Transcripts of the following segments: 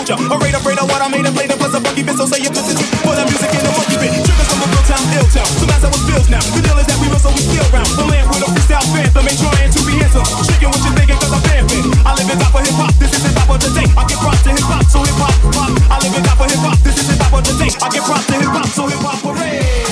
culture. Alright, afraid of what I made and played and plus a funky bit, so say you listen to for that music in the funky bit. Triggers from a real town, ill town. So that's how it feels now. The deal is that we were so we still round. The land with a freestyle phantom ain't trying to be handsome. Tricking what you're thinking, cause I'm vamping. I live in top of hip hop, this is the hop of the day. I get props to hip hop, so hip hop, pop. I live in top of hip hop, this is the hop of the day. I get props to hip hop, so hip hop, parade.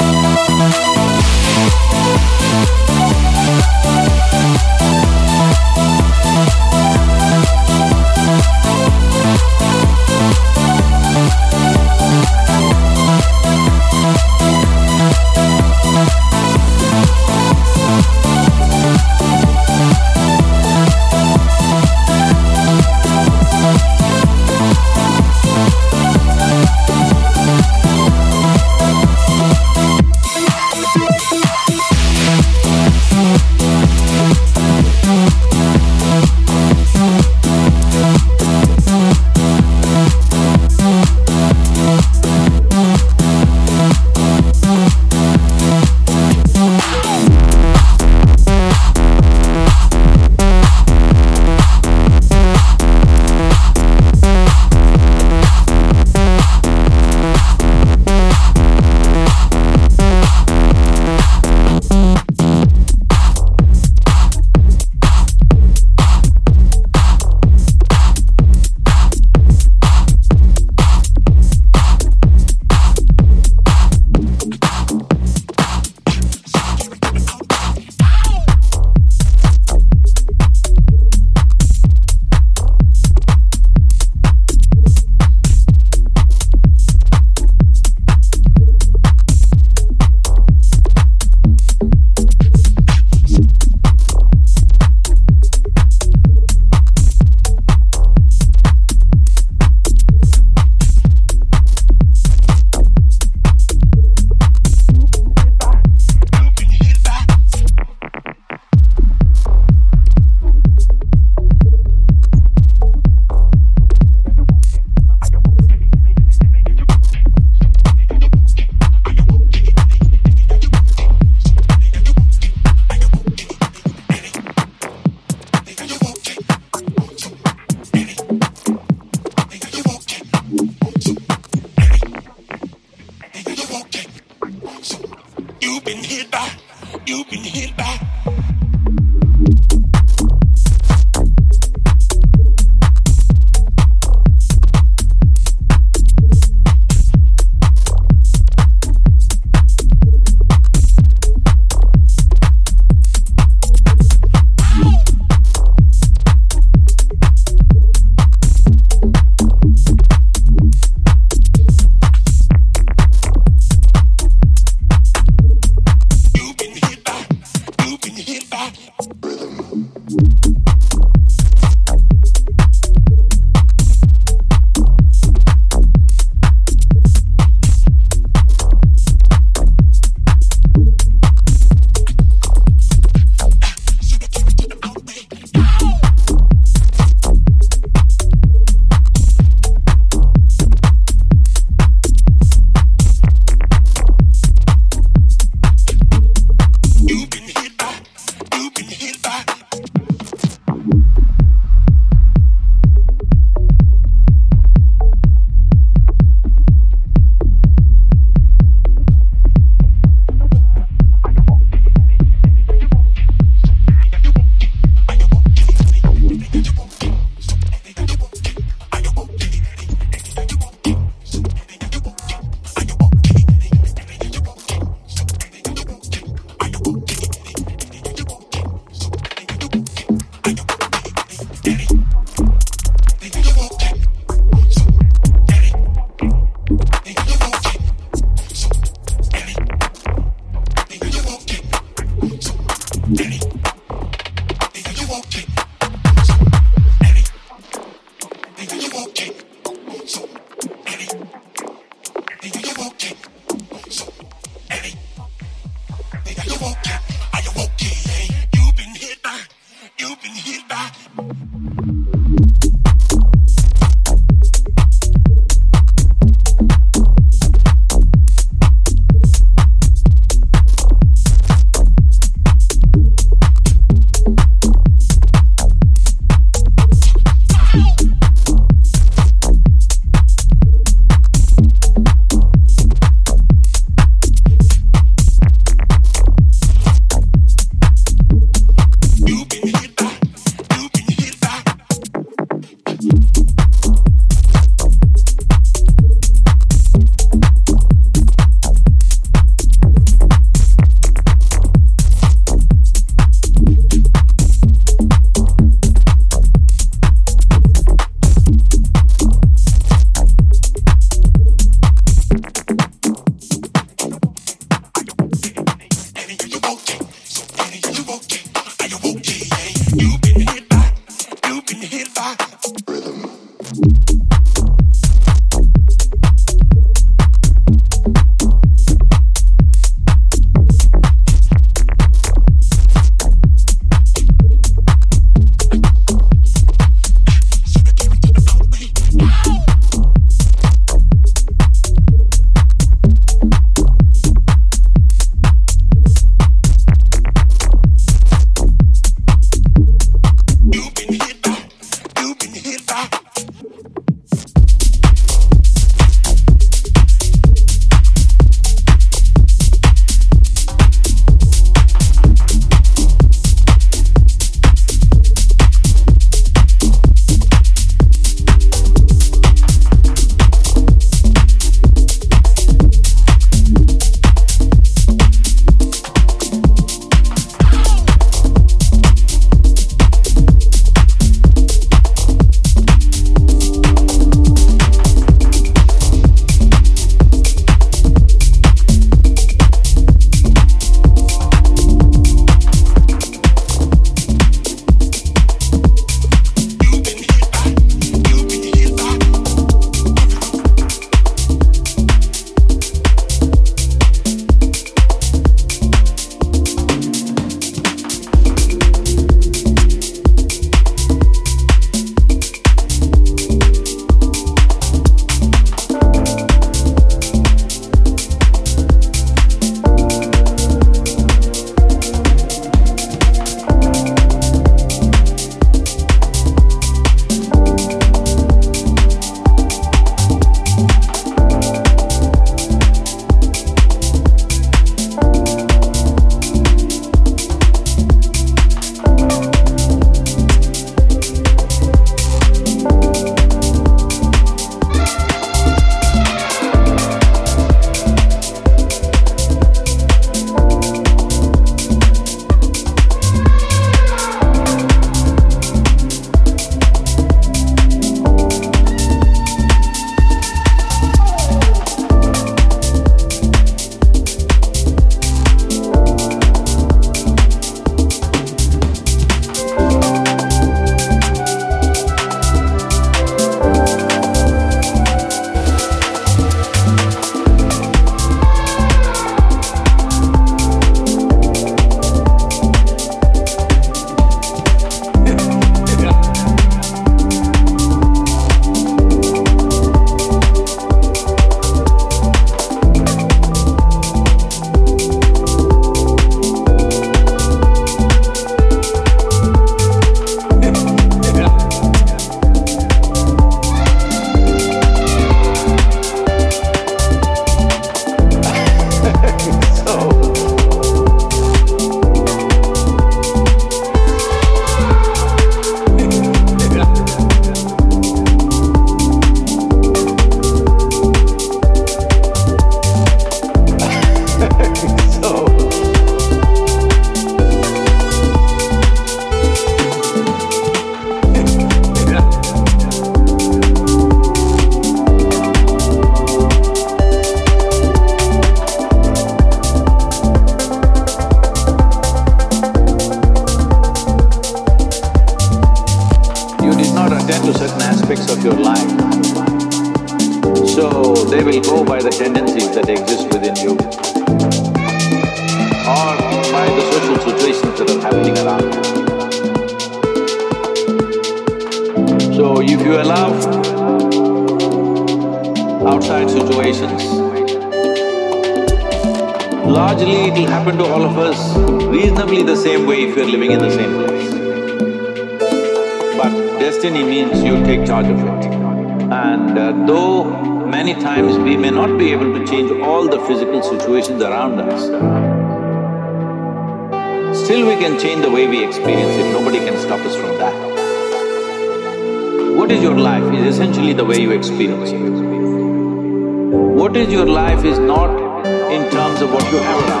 You have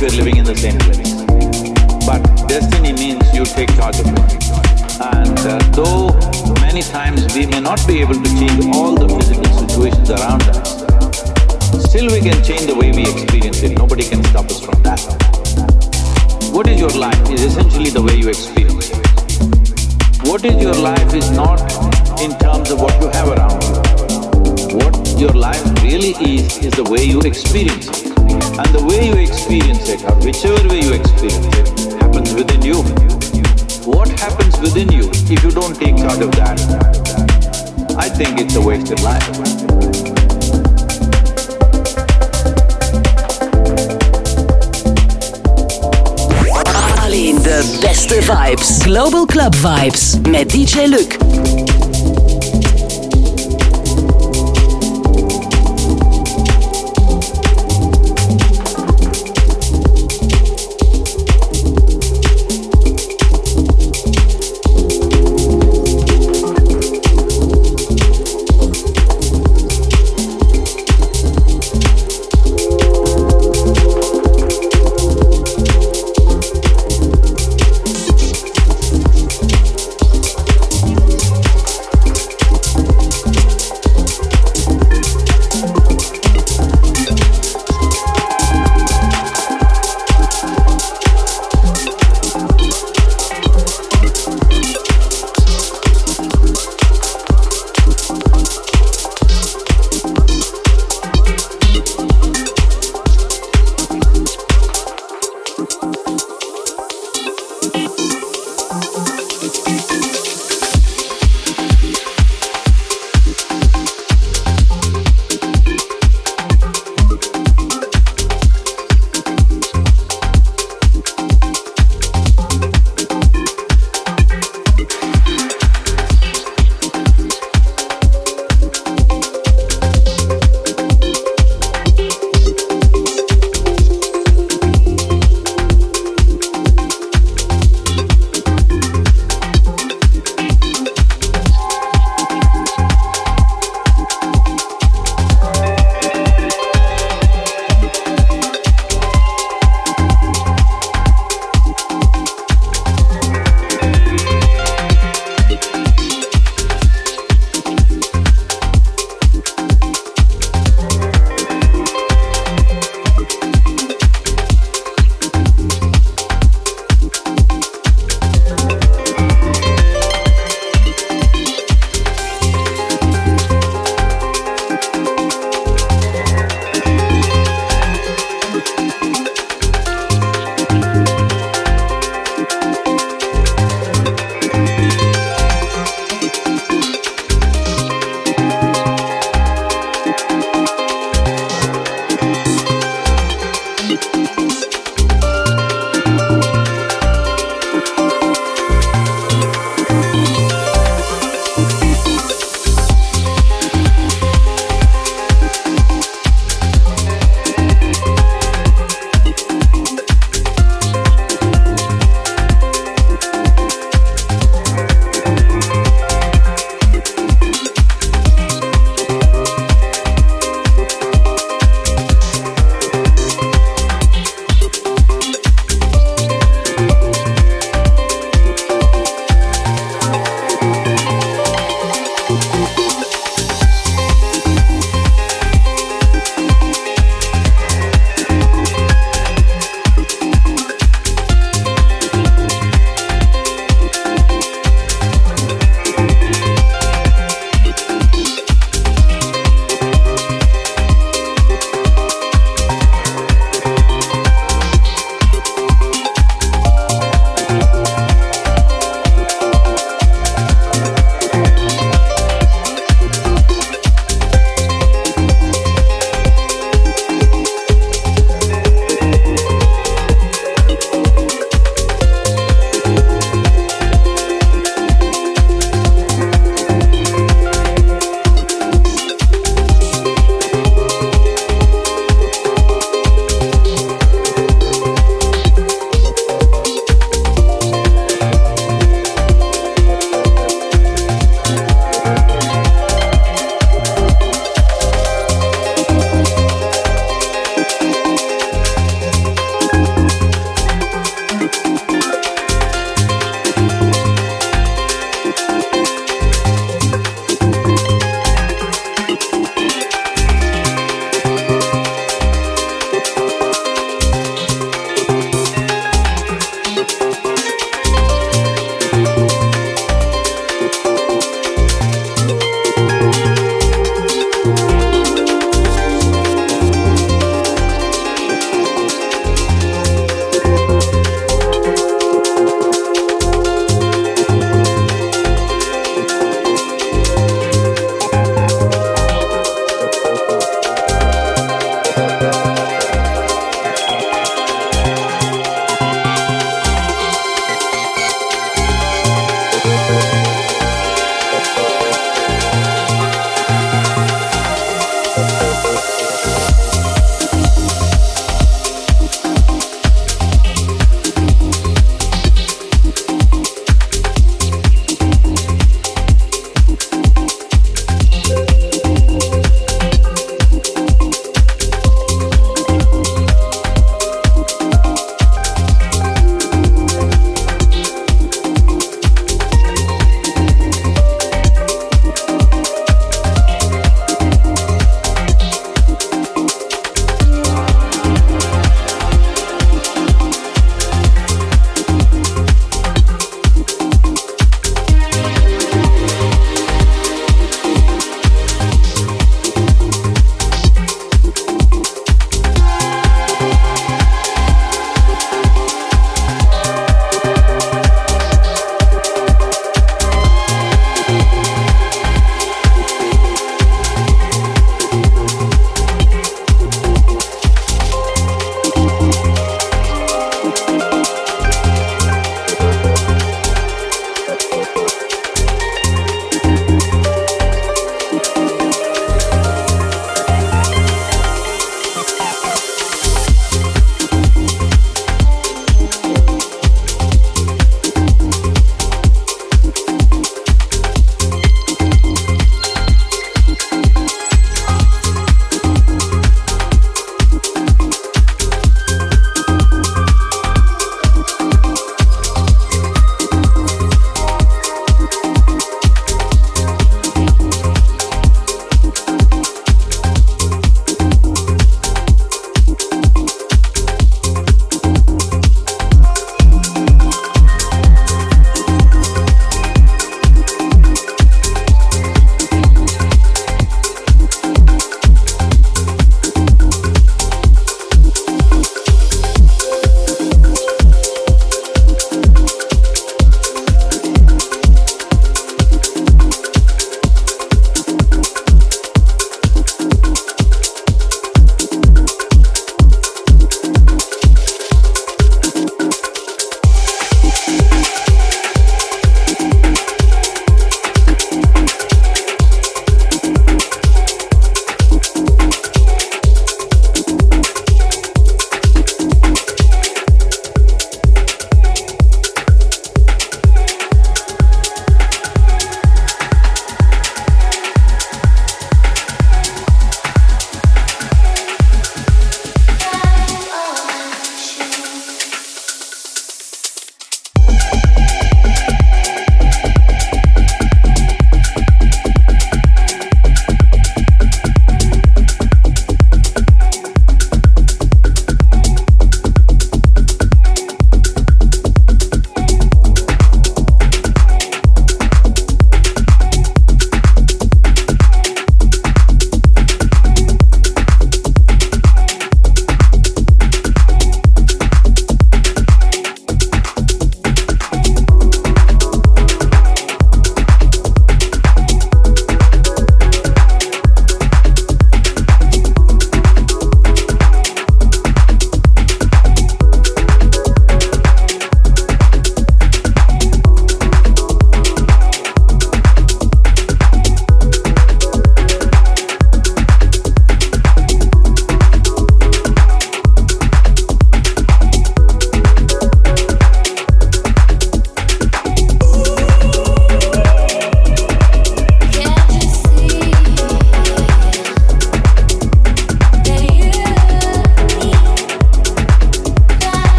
you're living in the same place. But destiny means you take charge of it. And uh, though many times we may not be able to change all the physical situations around us, still we can change the way we experience it. Nobody can stop us from that. What is your life is essentially the way you experience it. What is your life is not in terms of what you have around you. What your life really is, is the way you experience it. And the way you experience it, or whichever way you experience it, happens within you. What happens within you if you don't take charge of that? I think it's a wasted life. De beste vibes. Global Club Vibes met DJ Luc.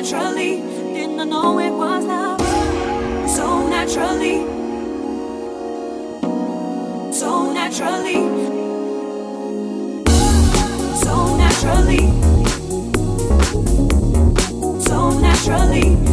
naturally. Didn't I know it was love? So naturally. So naturally. So naturally. So naturally.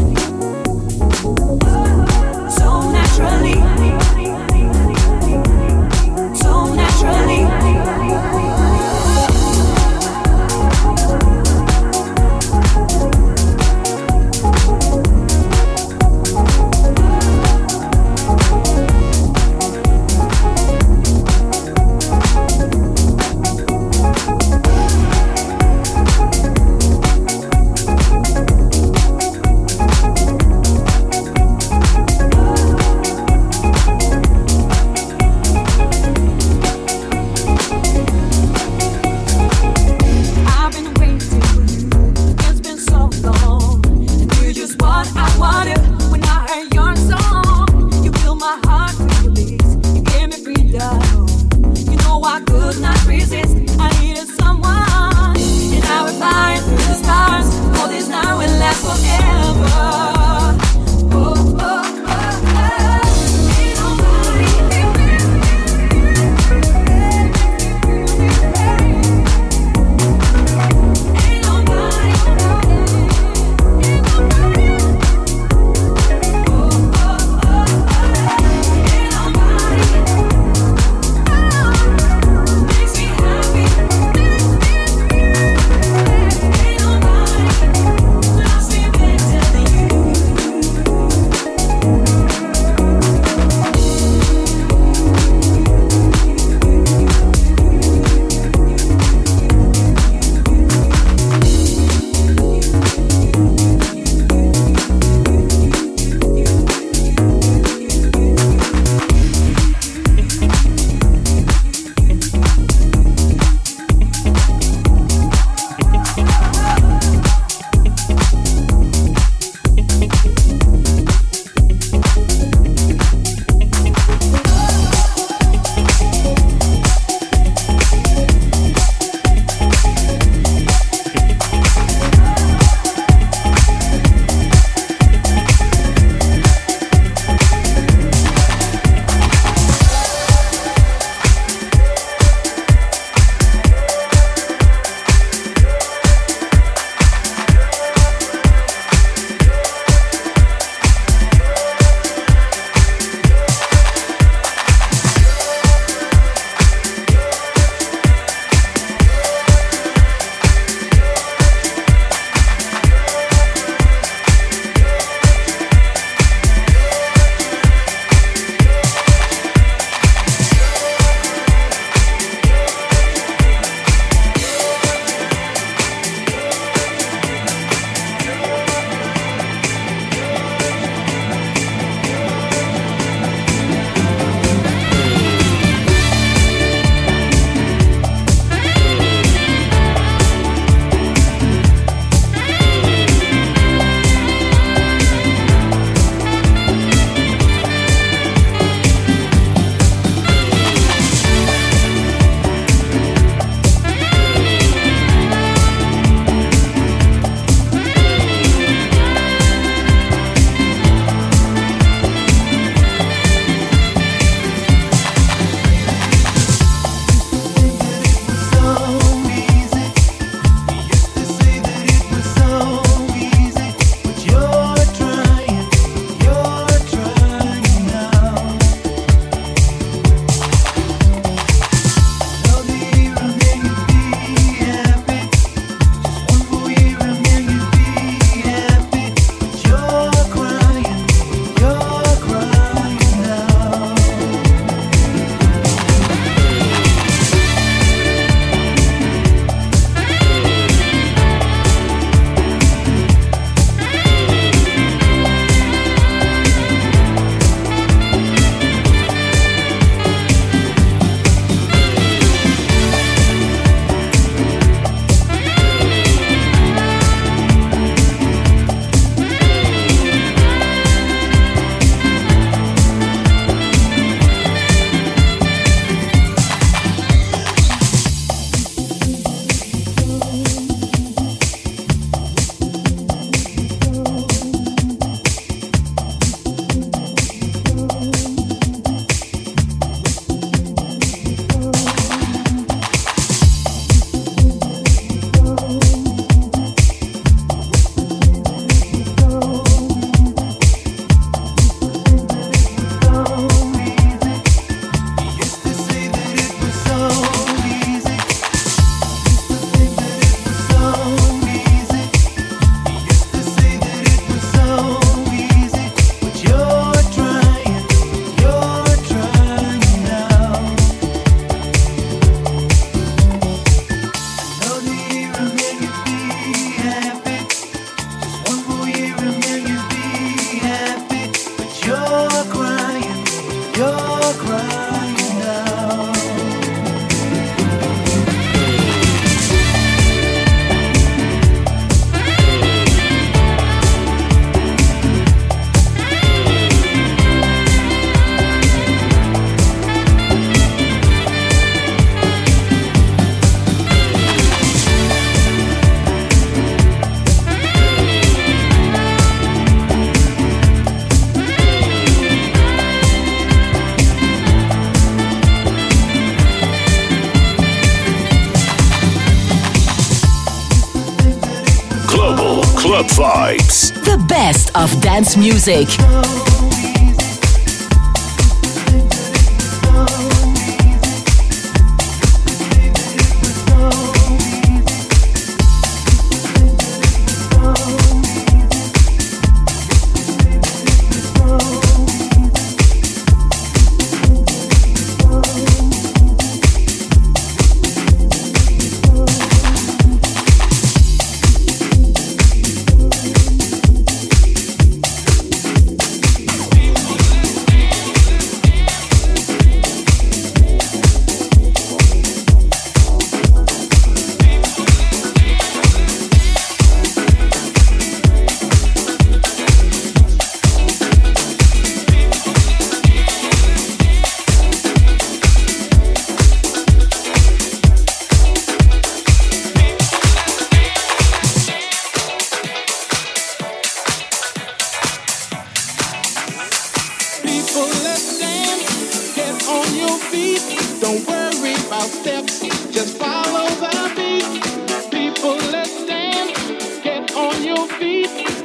Of dance music.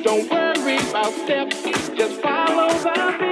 Don't worry about steps, just follow the beat.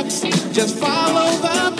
Just follow the